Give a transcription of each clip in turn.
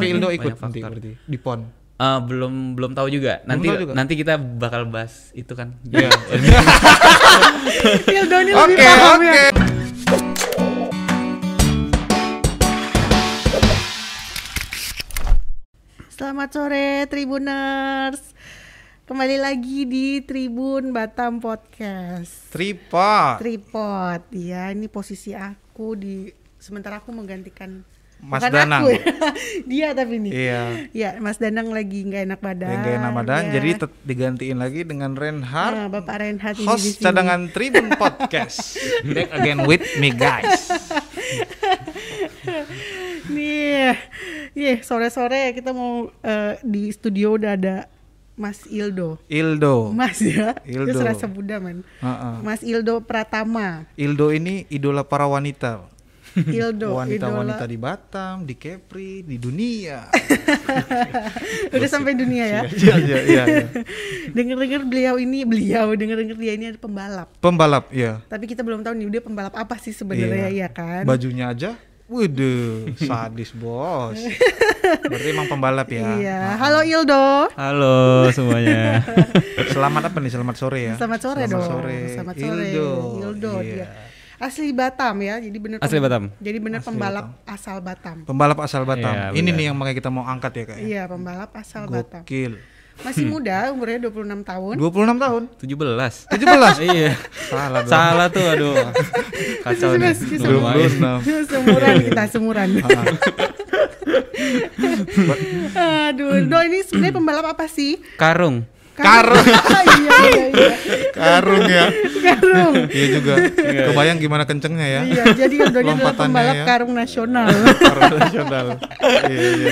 Tapi Ildo ikut nanti berarti di PON. Eh, belum belum tahu juga. Nanti tahu juga? nanti kita bakal bahas itu kan. Iya. Ildo ini lebih Oke, paham oke. ya. Selamat sore Tribuners. Kembali lagi di Tribun Batam Podcast. Tripod. Tripod. Ya, ini posisi aku di sementara aku menggantikan Mas Bukan Danang. aku ya. Dia tapi nih. Iya. Ya, Mas Danang lagi nggak enak badan. Yang gak enak badan, ya. jadi digantiin lagi dengan Reinhard, Nah, Bapak Reinhardt ini di host sini. cadangan Tribun Podcast. Back again with me guys. Nih, nih sore-sore kita mau eh, di studio udah ada Mas Ildo. Ildo. Mas ya, Ildo. itu serasa Buddha man. Heeh. Mas Ildo Pratama. Ildo ini idola para wanita. Ildo, Wanita-wanita idola. di Batam, di Kepri, di dunia. Udah sampai dunia ya. Iya, iya, iya. iya. Dengar-dengar beliau ini, beliau dengar-dengar dia ini ada pembalap. Pembalap, ya. Tapi kita belum tahu nih dia pembalap apa sih sebenarnya ya kan? Bajunya aja, waduh, sadis bos. Berarti emang pembalap ya. Iya. Halo Ildo. Halo semuanya. Selamat apa nih? Selamat sore ya. Selamat sore Selamat dong. sore. Selamat sore. Ildo. Ildo Iya. dia. Asli Batam ya. Jadi bener Asli Batam. Jadi bener Asli pembalap asal Batam. Pembalap asal Batam. Iya, Ini benar. nih yang makanya kita mau angkat ya kak. ya? Iya, pembalap asal Batam. Gokil. Masih muda, umurnya 26 tahun. 26 tahun. 17. 17. iya. Salah dong. Salah tuh aduh. Kacau nih. Sebelas, Lumayan. 26. semuran kita semuran. Ah, Aduh, Do ini sebenarnya pembalap apa sih? Karung. Karung. iya, iya, iya. Karung ya. Karung. Iya juga. Kebayang gimana kencengnya ya. Iya, jadi ini adalah pembalap ya. karung nasional. Karung nasional. Iya, iya.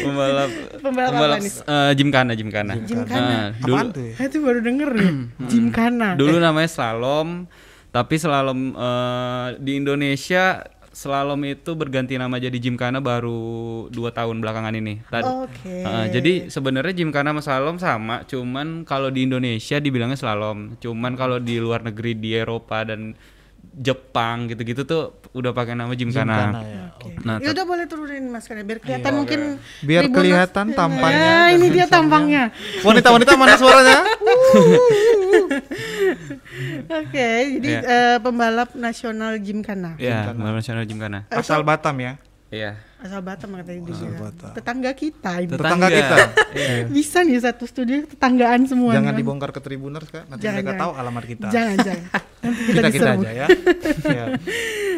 Pembalap Pembalap apa nih? eh, Gymkhana, Gymkhana. Gymkhana. Eh, dulu Apaan tuh ya? Tuh baru denger nih, Gymkhana. dulu namanya slalom, tapi slalom eh, di Indonesia slalom itu berganti nama jadi Gymkhana baru dua tahun belakangan ini. Tad- Oke. Eh, jadi sebenarnya Gymkhana sama slalom sama, cuman kalau di Indonesia dibilangnya slalom, cuman kalau di luar negeri di Eropa dan Jepang gitu-gitu tuh udah pakai nama Gymkhana. Gymkhana ya. Oke. Nah, ya udah boleh turunin maskernya biar kelihatan mungkin Biar kelihatan tampangnya Ya, dan ini dia tampangnya. Wanita-wanita mana suaranya? Oke, jadi Ya. eh, pembalap nasional Gymkhana. Ya, pembalap nasional Gymkhana. Asal Batam ya. Iya. Asal Batam katanya dia. bilang. Batam. Tetangga kita ini. Tetangga kita. Iya. Bisa nih satu studio tetanggaan semua. Jangan dibongkar ke Tribuners kak. Nanti Jangan, mereka jangan. tahu alamat kita. Jangan, jangan. Nanti kita, Kita kita aja ya. ya.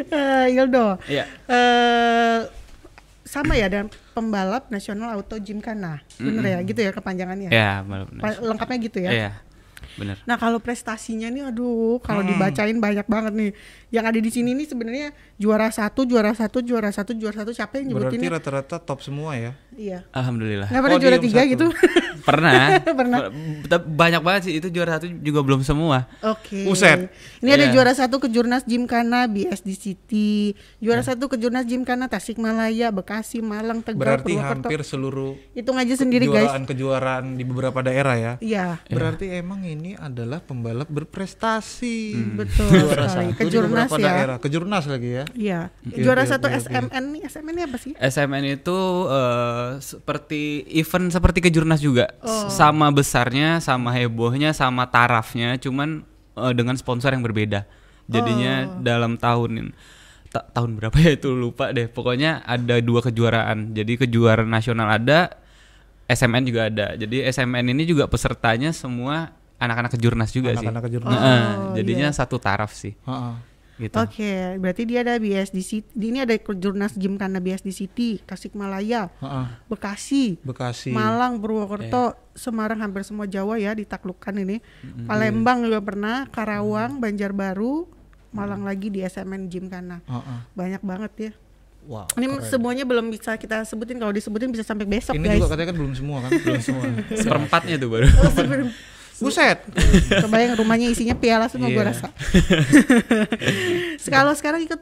Eh, Ildo. Iya. eh, sama ya dan pembalap nasional auto Gymkhana. Bener ya gitu ya kepanjangannya. Ya, pembalap Pa- nasional. Lengkapnya gitu ya. Iya. Bener. Nah kalau prestasinya nih, aduh, kalau Hmm. dibacain banyak banget nih. Yang ada di sini nih sebenarnya juara satu, juara satu, juara satu, juara satu. Siapa yang Berarti nyebutinnya? rata-rata top semua ya. Iya. Alhamdulillah. Nggak pernah Podium juara tiga satu. gitu? Pernah. Pernah. Banyak banget sih itu juara satu juga belum semua. Oke. Buset. Ini ada Iya. juara satu kejurnas Gymkhana BSD City, juara satu kejurnas Gymkhana Tasikmalaya, Bekasi, Malang, Tegal, Berarti Purwokerto. hampir seluruh Hitung aja sendiri guys. kejuaraan-kejuaraan di beberapa daerah ya. Iya, Berarti emang ini adalah pembalap berprestasi. betul Juara satu di Kejurnas beberapa ya. daerah. Kejurnas lagi ya. Iya. Oke, juara oke, satu. SMN nih, SMN ini apa sih? SMN itu seperti event seperti kejurnas juga. Oh. Sama besarnya, sama hebohnya, sama tarafnya, cuman eh, dengan sponsor yang berbeda. Jadinya Oh. dalam tahun ta- tahun berapa ya itu lupa deh. Pokoknya ada dua kejuaraan. Jadi kejuaraan nasional ada, SMN juga ada. Jadi SMN ini juga pesertanya semua anak-anak kejurnas juga Anak-anak sih. kejurnas. Heeh, Oh, jadinya iya. satu taraf sih. Heeh. Gitu. Oke, berarti dia ada BSD City. Ini ada kejurnas Gymkhana BSD City, Tasikmalaya, Heeh. Bekasi, Bekasi. Malang, Purwokerto, Semarang hampir semua Jawa ya ditaklukkan ini. Palembang juga pernah, Karawang, Banjarbaru, Malang lagi di SMN Gymkhana. Heeh. Banyak banget ya. Wow. Ini keren. semuanya belum bisa kita sebutin kalau disebutin bisa sampai besok Ini guys. juga katanya kan belum semua kan? belum semua. Seperempatnya tuh baru. Oh, Buset. kebayang rumahnya isinya piala semua gue Iya. rasa. Kalau sekarang ikut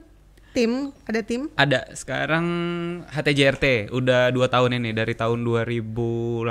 tim, ada tim? Ada sekarang HTJRT udah dua tahun ini dari tahun 2018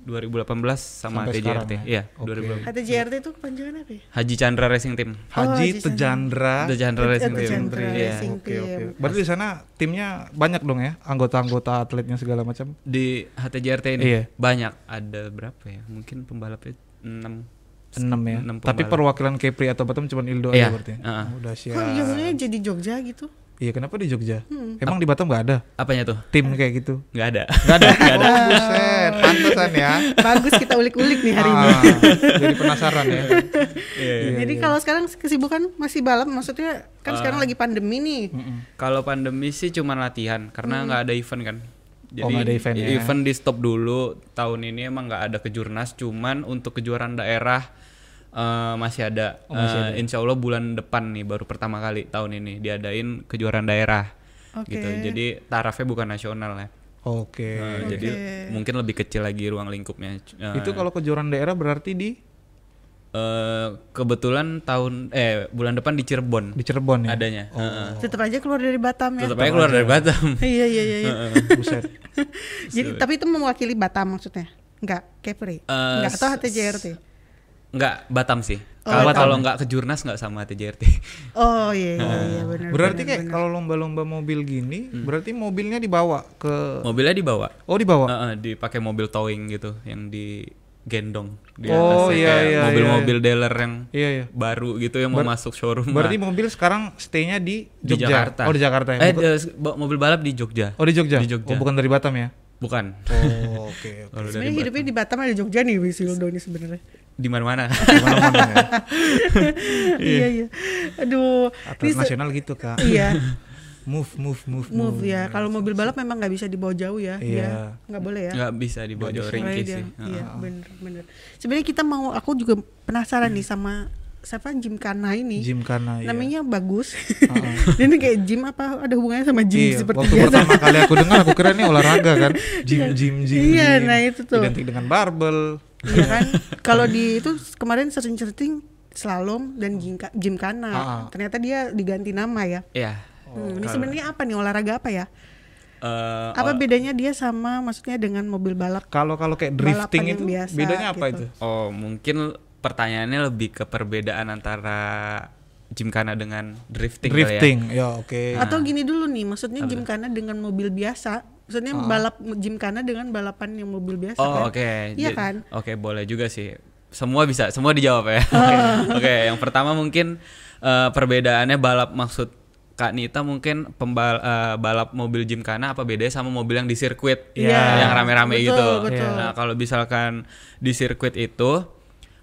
2018 sama Sampai TJRT. ya? Iya, Oke. 2018. HTJRT itu kepanjangan apa ya? Haji Chandra Racing Team. Oh, Haji Haji Tejandra. Tejandra Racing Team. Iya. Oke oke. Berarti di sana timnya banyak dong ya, anggota-anggota atletnya segala macam. Di HTJRT ini Iya. banyak ada berapa ya? Mungkin pembalapnya 6 Enam ya. Enam Tapi pembalap. perwakilan Kepri atau Batam cuma Ildo Iya, aja berarti. heeh. Oh, Udah siap. Kok jadi Jogja gitu? Iya, kenapa di Jogja? Hmm. Emang di Batam nggak ada Apanya tuh? tim kayak gitu? Nggak ada. Nggak ada. Nggak ada. Oh, buset, pantesan ya. Bagus kita ulik-ulik nih hari ini. Ah, jadi penasaran ya. Iya, iya. Jadi kalau sekarang kesibukan masih balap, maksudnya kan sekarang lagi pandemi nih. Kalau pandemi sih cuma latihan karena nggak ada event kan. Jadi Oh, ada event ya. di stop dulu tahun ini emang nggak ada kejurnas, cuman untuk kejuaraan daerah eh, masih ada. Oh, masih Eh, ada. Insya Allah bulan depan nih baru pertama kali tahun ini diadain kejuaraan daerah. Oke. Gitu. Jadi tarafnya bukan nasional ya. Oke. Eh, Jadi mungkin lebih kecil lagi ruang lingkupnya. Itu kalau kejuaraan daerah berarti di eh, kebetulan tahun eh bulan depan di Cirebon di Cirebon ya. adanya. Heeh. Tetap aja keluar dari Batam ya. Tetap aja keluar dari Batam. Iya iya iya. iya. Buset. Jadi tapi itu mewakili Batam maksudnya? Enggak, Kepri. Eh, Enggak atau HTJRT. Enggak, Batam sih. Oh, Kalau Batam. kalau enggak ke Jurnas enggak sama TJRT. Oh iya iya, iya benar. Berarti benar, kayak kalau lomba-lomba mobil gini, berarti mobilnya dibawa ke Mobilnya dibawa. Oh, dibawa. Heeh, dipakai mobil towing gitu yang digendong di Oh, atasnya, iya, kayak iya, mobil-mobil dealer yang Iya, iya. baru gitu yang mau masuk showroom. Berarti Nah, mobil sekarang stay-nya di di Jogja. Jakarta. Oh, di Jakarta ya. Eh, Bukan- eh, mobil balap di Jogja. oh, di Jogja. di Jogja. Oh, bukan dari Batam ya. Bukan. Oh, oke. oke. Kalau dari Sebenarnya hidupnya di Batam ada Jogja nih Wisildo ini sebenarnya. di mana-mana. Ya. iya iya. Aduh. Atlet nasional gitu, Kak. Iya, Move, move, move, move ya. Kalau mobil balap memang nggak bisa dibawa jauh ya. Iya. Ya, nggak boleh ya. Nggak bisa dibawa jauh ringkis sih. Iya, bener bener. Sebenarnya kita mau, aku juga penasaran nih sama siapa Jim Kana ini. Gymkhana ya. Namanya bagus. Dan ini kayak gym apa ada hubungannya sama gym Iya, seperti waktu biasa. pertama kali aku dengar aku kira ini olahraga kan. Gym, gym, gym. Iya, gym. nah itu tuh. Identik dengan barbel. Iya kan? Kalau di itu kemarin sering-sering slalom dan gymka- gymkhana. Ah, ah. Ternyata dia diganti nama ya. Iya. Hmm, ini sebenarnya apa nih olahraga apa ya? Eh, Apa bedanya dia sama maksudnya dengan mobil balap? Kalau kalau kayak drifting itu biasa bedanya apa gitu. itu? Oh, mungkin pertanyaannya lebih ke perbedaan antara gymkhana dengan drifting, kali ya. Drifting. Ya, oke. Atau gini dulu nih, maksudnya gymkhana dengan mobil biasa. Maksudnya balap gymkhana dengan balapan yang mobil biasa Oh, kan? oke. Iya Jadi- kan? Oke, boleh juga sih. Semua bisa, semua dijawab ya. Oh. Oke, yang pertama mungkin eh, perbedaannya balap maksud Kak Nita mungkin pembal eh, balap mobil gymkhana apa bedanya sama mobil yang di sirkuit Iya. yang rame-rame Betul, gitu. betul. Nah, kalau misalkan di sirkuit itu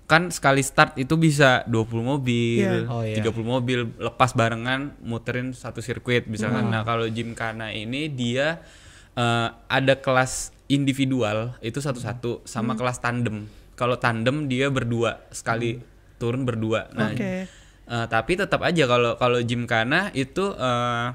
kan sekali start itu bisa 20 mobil, Iya. Oh, iya. 30 mobil lepas barengan muterin satu sirkuit misalkan. Nah, kalau gymkhana ini dia eh, ada kelas individual itu satu-satu sama Hmm. kelas tandem. Kalau tandem dia berdua sekali turun berdua. Nah, Hmm. Oke. eh, tapi tetap aja kalau kalau gymkhana itu eh,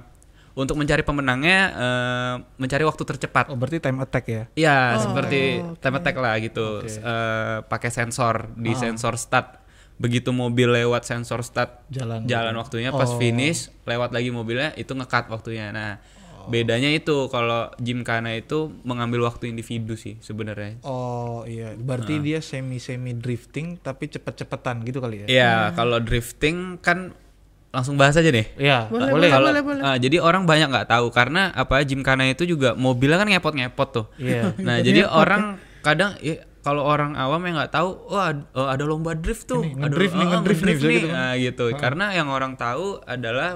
untuk mencari pemenangnya eh, mencari waktu tercepat. Oh, berarti time attack ya. Iya, Oh, seperti oke. time attack lah gitu. Eh, pakai sensor di sensor start. Begitu mobil lewat sensor start Jalan. jalan waktunya pas Oh. finish, lewat lagi mobilnya itu ngekat waktunya. Nah, bedanya itu kalau gymkhana itu mengambil waktu individu sih sebenarnya. Oh, iya. Berarti dia semi-semi drifting tapi cepet-cepetan gitu kali ya. Iya, kalau drifting kan langsung bahas aja nih. Iya, Boleh, boleh. boleh, Kalau boleh, boleh. ah, jadi orang banyak nggak tahu karena apa gymkhana itu juga mobilnya kan ngepot-ngepot tuh. Iya. Nah, jadi orang kadang ya, kalau orang awam yang nggak tahu, wah oh, ada lomba drift tuh, Ini, ada ngedrift nih, ah, ngedrift nih, ngedrift gitu kan. Nah, gitu. Karena yang orang tahu adalah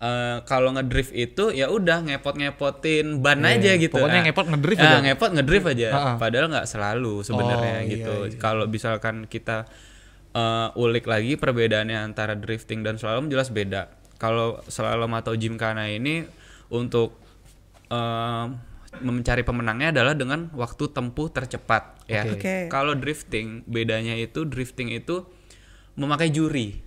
eh, kalau ngedrift itu ya udah ngepot-ngepotin ban Iya, aja gitu. pokoknya Ah, ngepot ngedrift ah, aja. ngepot ngedrift aja. Ah, ah. Padahal nggak selalu sebenarnya Oh, iya, gitu. iya. Kalau misalkan kita eh, ulik lagi perbedaannya antara drifting dan slalom jelas beda. Kalau slalom atau gymkhana ini untuk eh, mencari pemenangnya adalah dengan waktu tempuh tercepat ya. Oke. Oke. Kalau drifting bedanya itu drifting itu memakai juri.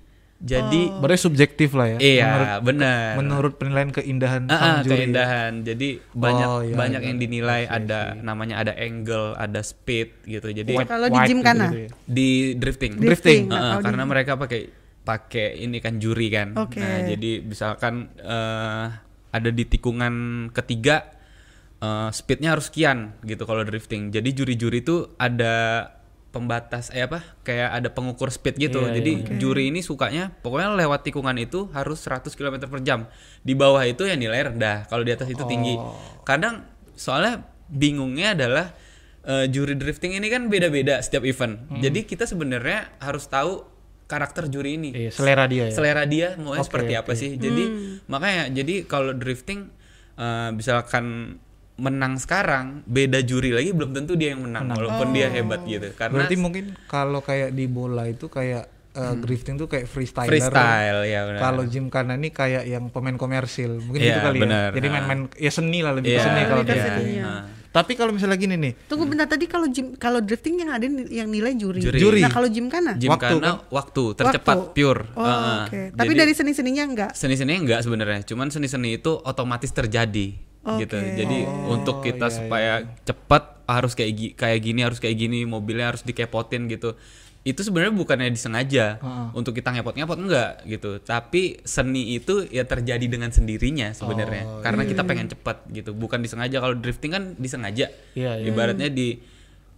Jadi Berarti subjektif lah ya. iya Menurut, benar. menurut penilaian keindahan Ah, ah, sang juri. keindahan. Jadi banyak Oh, iya, banyak iya. yang dinilai ada namanya ada angle, ada speed gitu. Jadi Oh, kalau di White gymkhana? gitu-gitu ya. di drifting. Drifting. Ah, Nah, ah, kalau di- karena mereka pakai pakai ini kan juri kan. Oke. Nah, jadi misalkan eh, ada di tikungan ketiga eh, speednya harus sekian gitu kalau drifting. Jadi juri-juri itu ada pembatas eh apa kayak ada pengukur speed gitu. Iya, Jadi juri ini sukanya pokoknya lewat tikungan itu harus 100 km per jam. Di bawah itu ya nilai rendah. Kalau di atas itu tinggi. Oh. Kadang soalnya bingungnya adalah eh, juri drifting ini kan beda-beda setiap event. Hmm. Jadi kita sebenarnya harus tahu karakter juri ini Iya, selera dia ya. selera dia maunya Oke, seperti apa oke. sih jadi makanya jadi kalau drifting eh, misalkan menang sekarang beda juri lagi belum tentu dia yang menang, walaupun dia hebat gitu karena Berarti mungkin kalau kayak di bola itu kayak eh, drifting tuh kayak freestyler. freestyle ya benar Kalau Gymkhana ini kayak yang pemain komersil, mungkin Iya, gitu kali benar. ya. Jadi Ah. main-main ya seni lah lebih ke seni kalau dia. seninya. Ah. Tapi kalau misalnya gini nih, Tunggu bentar tadi kalau gym kalau drifting yang ada yang nilai juri. Juri. Juri. Nah, kalau gymkhana? Gym Waktu karena waktu tercepat Waktu. pure Oh, Heeh. oke. Tapi Jadi- dari seni-seninya enggak. seni-seni enggak sebenarnya cuman seni-seni itu otomatis terjadi gitu. Oke. jadi untuk kita supaya cepat harus kayak kayak gini harus kayak gini mobilnya harus dikepotin gitu. Itu sebenarnya bukannya disengaja. Untuk kita ngepot-ngepot enggak gitu. Tapi seni itu ya terjadi dengan sendirinya sebenarnya. Karena kita pengen cepat gitu. Bukan disengaja. Kalau drifting kan disengaja. Iya, iya. ibaratnya di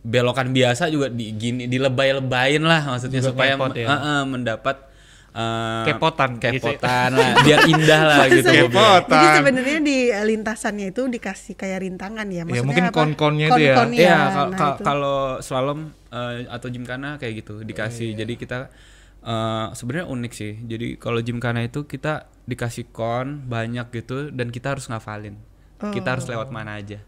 belokan biasa juga di gini dilebay-lebayin lah maksudnya Juga supaya ngepot ya. eh, eh, mendapat eh, Kepotan, kepotan lah biar indah lah gitu. Kepotan. Jadi sebenarnya di lintasannya itu dikasih kayak rintangan ya. Maksudnya mungkin apa? kon-konnya itu ya. Iya, kal- nah itu. kalau slalom eh, atau gymkhana kayak gitu dikasih. Iya, Jadi kita eh, sebenarnya unik sih. Jadi kalau gymkhana itu kita dikasih kon banyak gitu dan kita harus ngafalin. Kita harus lewat mana aja.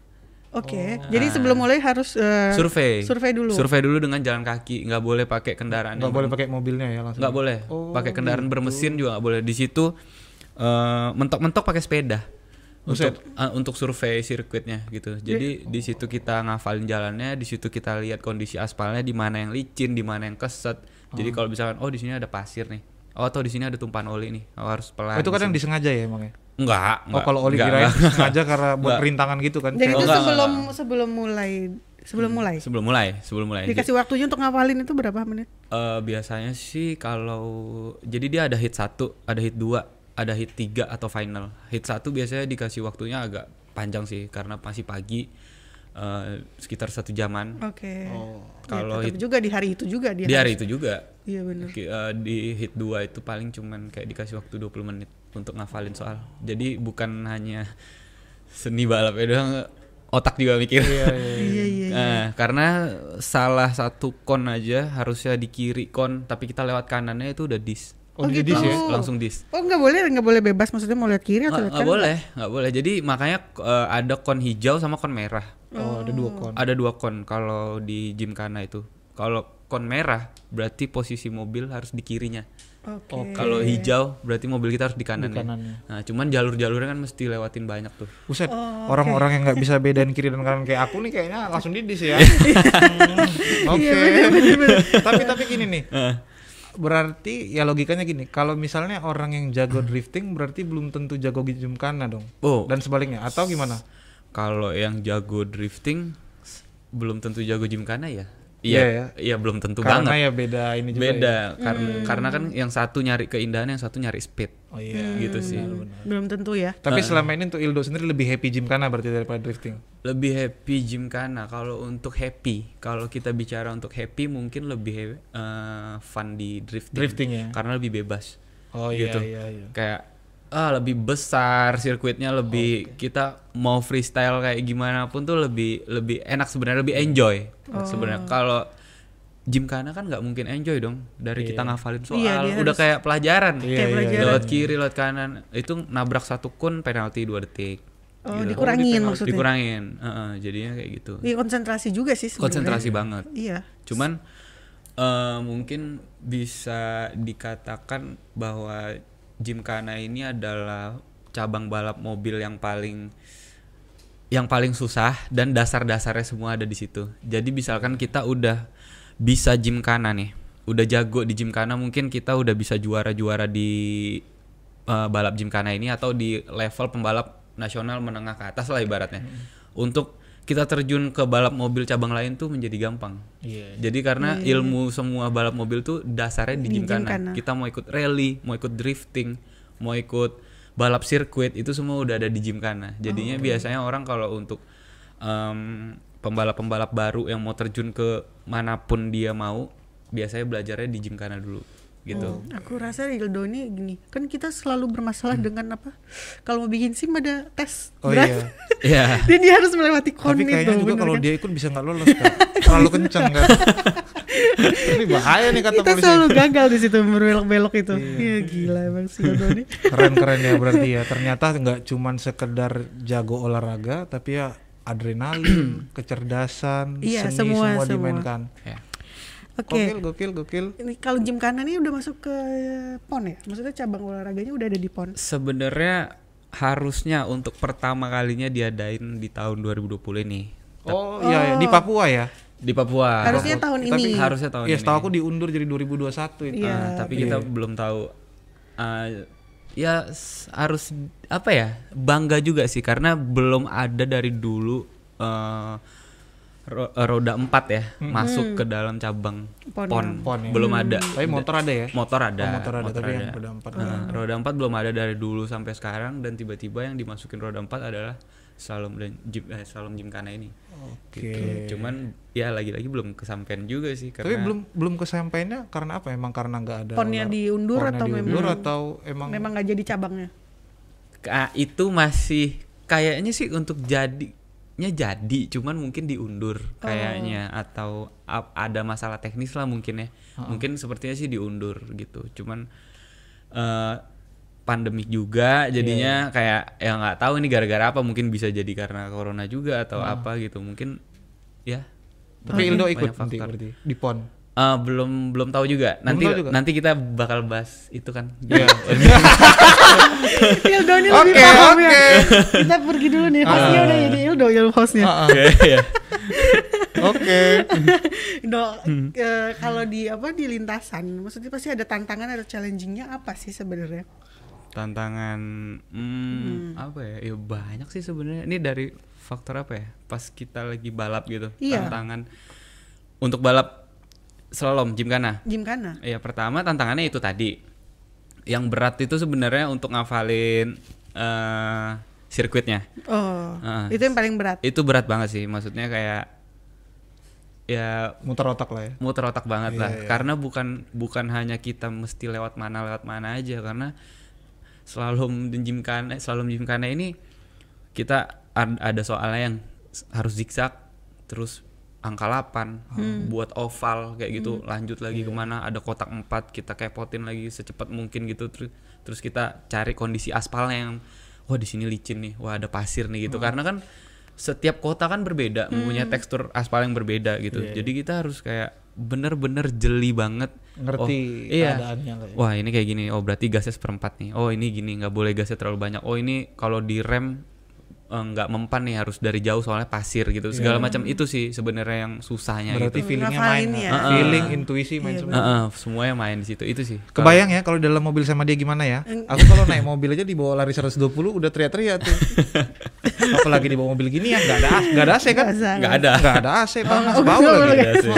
Oke. Jadi sebelum mulai harus Oh. Survei. Survei dulu. Survei dulu dengan jalan kaki, nggak boleh pakai kendaraan. nggak boleh pakai mobilnya ya langsung. nggak boleh Oh, pakai kendaraan bermesin juga nggak boleh di situ eh, mentok-mentok pakai sepeda Buset. untuk eh, untuk survei sirkuitnya gitu jadi di situ kita ngafalin jalannya di situ kita lihat kondisi aspalnya di mana yang licin di mana yang keset jadi kalau misalkan oh di sini ada pasir nih oh atau di sini ada tumpahan oli nih oh harus Oh, pelan itu di kadang disengaja ya emangnya. Enggak, Oh enggak kalau oli enggak, kirain enggak. sengaja karena buat Enggak. perintangan gitu kan. Dan itu Oh, enggak, sebelum enggak. sebelum mulai sebelum mulai. sebelum mulai sebelum mulai Dikasih waktunya untuk ngafalin itu berapa menit? Eh, biasanya sih kalau jadi dia ada hit satu, ada hit dua, ada hit tiga atau final. Hit satu biasanya dikasih waktunya agak panjang sih karena masih pagi eh, sekitar satu jaman. Oke. Oh. Ya, Kalau hit juga di hari itu juga dia. di harus- hari itu juga Iya benar. Ki- eh, di hit dua itu paling cuman kayak dikasih waktu 20 menit untuk ngafalin soal. Jadi bukan hanya seni balap ya doang, otak juga mikir. Iya, iya. Iya iya. Nah, karena salah satu kon aja harusnya di kiri kon, tapi kita lewat kanannya itu udah dis. Oh, Oh, jadi gitu. dis ya. Langsung dis. Oh nggak boleh nggak boleh bebas maksudnya mau lihat kiri atau Nggak lihat nggak kanan? boleh, nggak boleh. Jadi makanya eh, ada kon hijau sama kon merah. Oh, ada dua kon. Ada dua kon kalau di Gymkhana itu. Kalau kon merah berarti posisi mobil harus di kirinya. Oke. Kalau hijau berarti mobil kita harus di kanannya. kanannya. Nah, cuman jalur-jalurnya kan mesti lewatin banyak tuh. Buset, Oh, orang-orang yang nggak bisa bedain kiri dan kanan kayak aku nih kayaknya langsung didis ya. Hmm, Oke. tapi tapi gini nih. Berarti ya logikanya gini, kalau misalnya orang yang jago drifting berarti belum tentu jago gymkhana dong. Oh, Dan sebaliknya atau gimana? kalau yang jago drifting belum tentu jago Gymkhana ya? Iya Iya, iya belum tentu Karena banget. ya beda ini juga. Beda ya. karena karena kan yang satu nyari keindahan, yang satu nyari speed. Oh iya. Gitu sih. Belum tentu ya. Tapi selama ini untuk Ildo sendiri lebih happy gymkhana berarti daripada drifting. Lebih happy Gymkhana kalau untuk happy. Kalau kita bicara untuk happy mungkin lebih eh, fun di drifting. Drifting ya. Karena lebih bebas. Oh iya Gitu. iya iya. Kayak ah lebih besar sirkuitnya lebih kita mau freestyle kayak gimana pun tuh lebih lebih enak sebenarnya lebih enjoy. Sebenarnya. Kalau Gymkhana kan nggak mungkin enjoy dong dari kita ngafalin soal. Iya, dia udah harus- kayak pelajaran. Iya, Kayak iya, pelajaran. lewat kiri lewat kanan. Itu nabrak satu kun penalti dua detik. Oh, Gitu. dikurangin maksudnya. dikurangin. Heeh, jadinya kayak gitu. Iya konsentrasi juga sih sebenarnya. konsentrasi banget. Iya. Cuman eh, mungkin bisa dikatakan bahwa Gymkhana ini adalah cabang balap mobil yang paling yang paling susah dan dasar-dasarnya semua ada di situ. Jadi misalkan kita udah bisa Gymkhana nih, udah jago di Gymkhana mungkin kita udah bisa juara-juara di eh, balap Gymkhana ini atau di level pembalap nasional menengah ke atas lah ibaratnya. Untuk kita terjun ke balap mobil cabang lain tuh menjadi gampang. Iya. Jadi karena ilmu semua balap mobil tuh dasarnya di, Gymkhana. Kita mau ikut rally, mau ikut drifting, mau ikut balap sirkuit itu semua udah ada di Gymkhana. Jadinya biasanya orang kalau untuk em, pembalap-pembalap baru yang mau terjun ke mana pun dia mau biasanya belajarnya di Gymkhana dulu gitu. Aku rasa Ildo ini gini, kan kita selalu bermasalah dengan apa? Kalau mau bikin SIM ada tes Oh berat. iya. Iya. Dan dia harus melewati kon Tapi itu. kayaknya juga bener kalau kan? dia ikut bisa nggak lolos kan. Terlalu kencang kan. Ini bahaya nih kata kita polisi. selalu gagal di situ berbelok-belok itu. Iya gila emang si ini. Keren-keren ya berarti ya. Ternyata nggak cuman sekedar jago olahraga, tapi ya adrenalin, kecerdasan, Iya, seni semua, semua, semua. dimainkan. Ya. Oke. Gokil, gokil, gokil. Ini kalau gym kanan ini udah masuk ke PON ya? Maksudnya cabang olahraganya udah ada di PON. Sebenarnya harusnya untuk pertama kalinya diadain di tahun 2020 ini Oh iya, iya. di Papua ya. di Papua. Harusnya tahun Tapi ini. harusnya tahun Iya, ini. setahu aku diundur jadi 2021 itu. Iya. Ah, tapi kita belum tahu. Ah, ya harus apa ya bangga juga sih karena belum ada dari dulu eh, ro- eh, roda empat ya masuk ke dalam cabang Pon. pon, Pon ya. belum ada. Tapi motor ada ya. Motor ada. Oh, motor ada, tapi yang roda empat Nah, roda empat belum ada dari dulu sampai sekarang dan tiba-tiba yang dimasukin roda empat adalah slalom dan gym, eh, slalom gymkhana ini. Oke. Gitu. Cuman ya lagi-lagi belum kesampaian juga sih Tapi karena belum belum kesampaiannya karena apa? Emang karena nggak ada Ponnya olah- diundur ponnya atau diundur memang atau emang, memang nggak jadi cabangnya? Ah, itu masih kayaknya sih untuk jadinya jadi cuman mungkin diundur kayaknya atau ap- ada masalah teknis lah mungkin ya. Mungkin sepertinya sih diundur gitu cuman eh pandemik juga jadinya kayak ya nggak tahu ini gara-gara apa mungkin bisa jadi karena corona juga atau apa gitu mungkin ya. Tapi Ildo banyak ikut nanti faktor. berarti di pon. Eh, belum belum tahu juga nanti tahu juga? nanti kita bakal bahas itu kan Iya. Ildo ini lebih Oke, paham ya. oke. Kita pergi dulu nih. Hostnya udah jadi Ildo yang hostnya. Oke, ya. Oke. Do, Hmm. eh, kalau di apa di lintasan, maksudnya pasti ada tantangan atau challengingnya apa sih sebenarnya? tantangan hmm, apa ya ya banyak sih sebenarnya ini dari faktor apa ya pas kita lagi balap gitu Iya. tantangan untuk balap slalom gymkhana Gymkhana. ya pertama tantangannya itu tadi yang berat itu sebenarnya untuk ngafalin eh sirkuitnya Oh, Ah. itu yang paling berat. itu berat banget sih maksudnya kayak ya Muter otak lah ya. muter otak banget Iya, lah iya. karena bukan bukan hanya kita mesti lewat mana lewat mana aja karena slalom dan gymkhana slalom gymkhana ini kita ad- ada soalnya yang harus zigzag terus angka 8 buat oval kayak gitu lanjut lagi ke mana ada kotak 4 kita kepotin lagi secepat mungkin gitu terus terus kita cari kondisi aspalnya yang wah di sini licin nih wah ada pasir nih gitu. Karena kan setiap kota kan berbeda mempunyai tekstur aspal yang berbeda gitu. Jadi kita harus kayak bener-bener jeli banget. Ngerti oh, iya. keadaannya ya. wah ini kayak gini. Oh berarti gasnya seperempat nih. Oh ini gini nggak boleh gasnya terlalu banyak. Oh ini kalau di rem eh, nggak mempan nih harus dari jauh soalnya pasir gitu segala macam itu sih sebenarnya yang susahnya Iya. Berarti gitu feelingnya main. ya. ha? Feeling, intuisi main semua. Heeh, semuanya main di situ itu sih Kebayang ya kalau dalam mobil sama dia gimana ya? Aku kalau naik mobil aja dibawa lari 120 udah teriak-teriak tuh. Apalagi dibawa mobil gini ya nggak ada nggak ada AC kan? Nggak ada Nggak ada AC panas oh, bau lagi.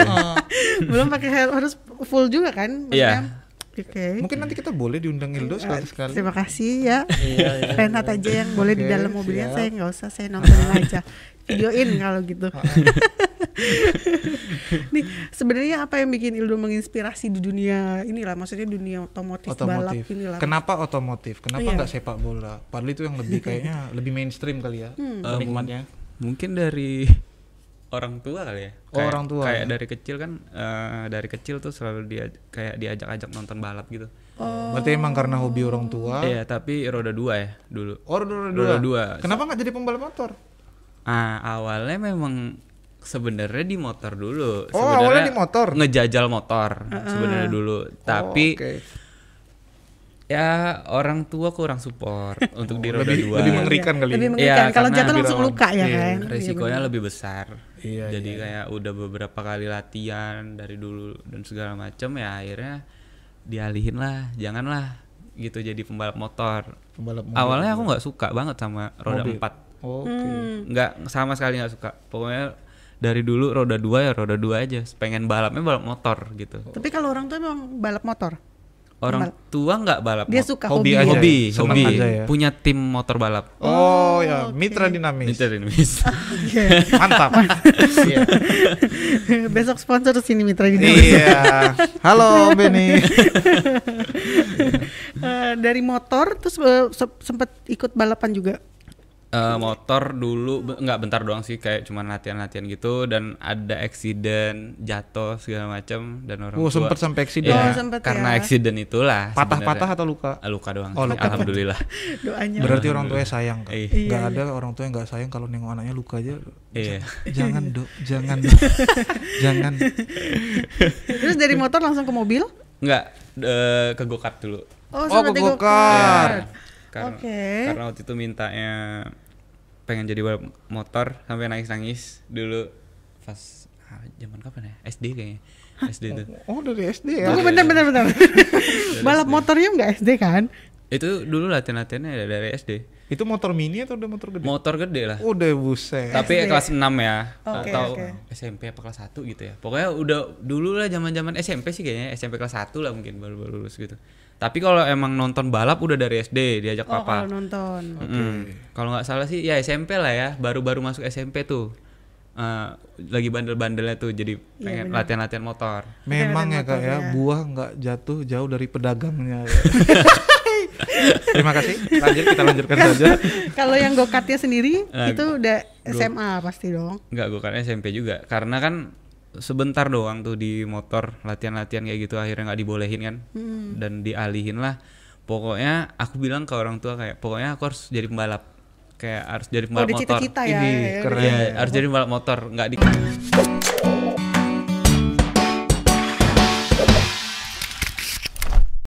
Belum pakai harus full juga kan? Iya. Oke. Mungkin nanti kita boleh diundang Ildo sekali-sekali. Terima kasih ya. Iya, iya, Renat aja yang boleh di Oke, dalam mobilnya siap. saya nggak usah saya nontonin aja. Videoin kalau gitu. Nih sebenarnya apa yang bikin Ildo menginspirasi di dunia inilah maksudnya dunia otomotif, balap Otomotif. inilah. Kenapa otomotif? Kenapa Iya. nggak sepak bola? Padahal itu yang lebih kayaknya lebih mainstream kali ya Hmm. penikmatnya. mungkin dari orang tua kali ya Oh, Kayak- orang tua kayak ya. dari kecil kan eh, dari kecil tuh selalu dia kayak diajak-ajak nonton balap gitu Oh, Berarti emang karena hobi orang tua. iya tapi roda dua ya dulu Oh, roda dua. roda dua Kenapa nggak jadi pembalap motor? Ah, awalnya memang sebenarnya di motor dulu. Oh, Sebenarnya awalnya di motor? Ngejajal motor sebenarnya dulu. Tapi Oh, oke. ya orang tua kurang support untuk di roda Oh, lebih, dua. lebih mengerikan kali. lebih ya? mengerikan. Iya, Kalau jatuh langsung luka ya rawan. kan? Resikonya lebih besar. Iya, Jadi kayak udah beberapa kali latihan dari dulu dan segala macam ya akhirnya dialihin lah, janganlah gitu jadi pembalap motor. Pembalap mobil. Awalnya aku nggak suka banget sama roda Mobil. empat. Oke. Hmm. nggak sama sekali nggak suka pokoknya dari dulu roda dua ya roda dua aja pengen balapnya balap motor gitu Tapi kalau orang tua memang balap motor. Orang tua nggak balap Dia suka Hobi hobi. aja. hobi ya? Hobi aja ya? punya tim motor balap Oh, ya, mitra dinamis. Mitra dinamis. Iya. Mantap. Iya. Besok sponsor sini Mitra Dinamis. Iya. Halo Benny. Eh, dari motor terus eh, se- sempet ikut balapan juga. Eh, motor dulu nggak bentar doang sih kayak cuman latihan-latihan gitu dan ada eksiden jatuh segala macam dan orang Oh, tua sempet sampai eksiden. Oh, Ya, sempet karena ya. eksiden itulah Patah-patah atau luka? Ah, luka doang Oh, sih, luka. alhamdulillah Doanya. Berarti orang tuanya sayang kan? Iya. Nggak ada orang tua yang nggak sayang kalau nengok anaknya luka aja. iya Jangan dok, jangan, jangan. Terus dari motor langsung ke mobil? nggak eh, ke gokart dulu Oh, Oh, ke go-kart. karena Oke. karena waktu itu mintanya pengen jadi balap motor sampai nangis-nangis dulu pas ah, zaman kapan ya? SD kayaknya. SD itu Oh dari SD ya? Tunggu bentar bentar bentar. Balap motornya nggak SD kan? itu dulu latihan-latihannya dari SD Itu motor mini atau udah motor gede? motor gede lah. Udah buset. tapi kelas 6 ya. Oke, atau oke. SMP apa kelas 1 gitu ya. Pokoknya udah dulu lah zaman zaman SMP sih kayaknya. SMP kelas 1 lah mungkin baru baru lulus gitu tapi kalau emang nonton balap udah dari SD diajak Oh papa kalau nonton. Mm-mm. kalau nggak salah sih ya SMP lah ya baru-baru masuk SMP tuh Eh, lagi bandel-bandelnya tuh jadi Iya, pengen latihan-latihan motor Memang ya kak ya, buah nggak jatuh jauh dari pedagangnya. Terima kasih. Lanjut kita lanjutkan saja. Kalau yang go-kartnya sendiri Eh, itu udah SMA pasti dong. nggak gue kan SMP juga karena kan sebentar doang tuh di motor latihan-latihan kayak gitu akhirnya nggak dibolehin kan Hmm. dan dialihin lah pokoknya aku bilang ke orang tua kayak pokoknya aku harus jadi pembalap kayak harus jadi Oh, pembalap udah motor cita-cita ya. Ini ya, keren. Iya, harus jadi pembalap motor nggak di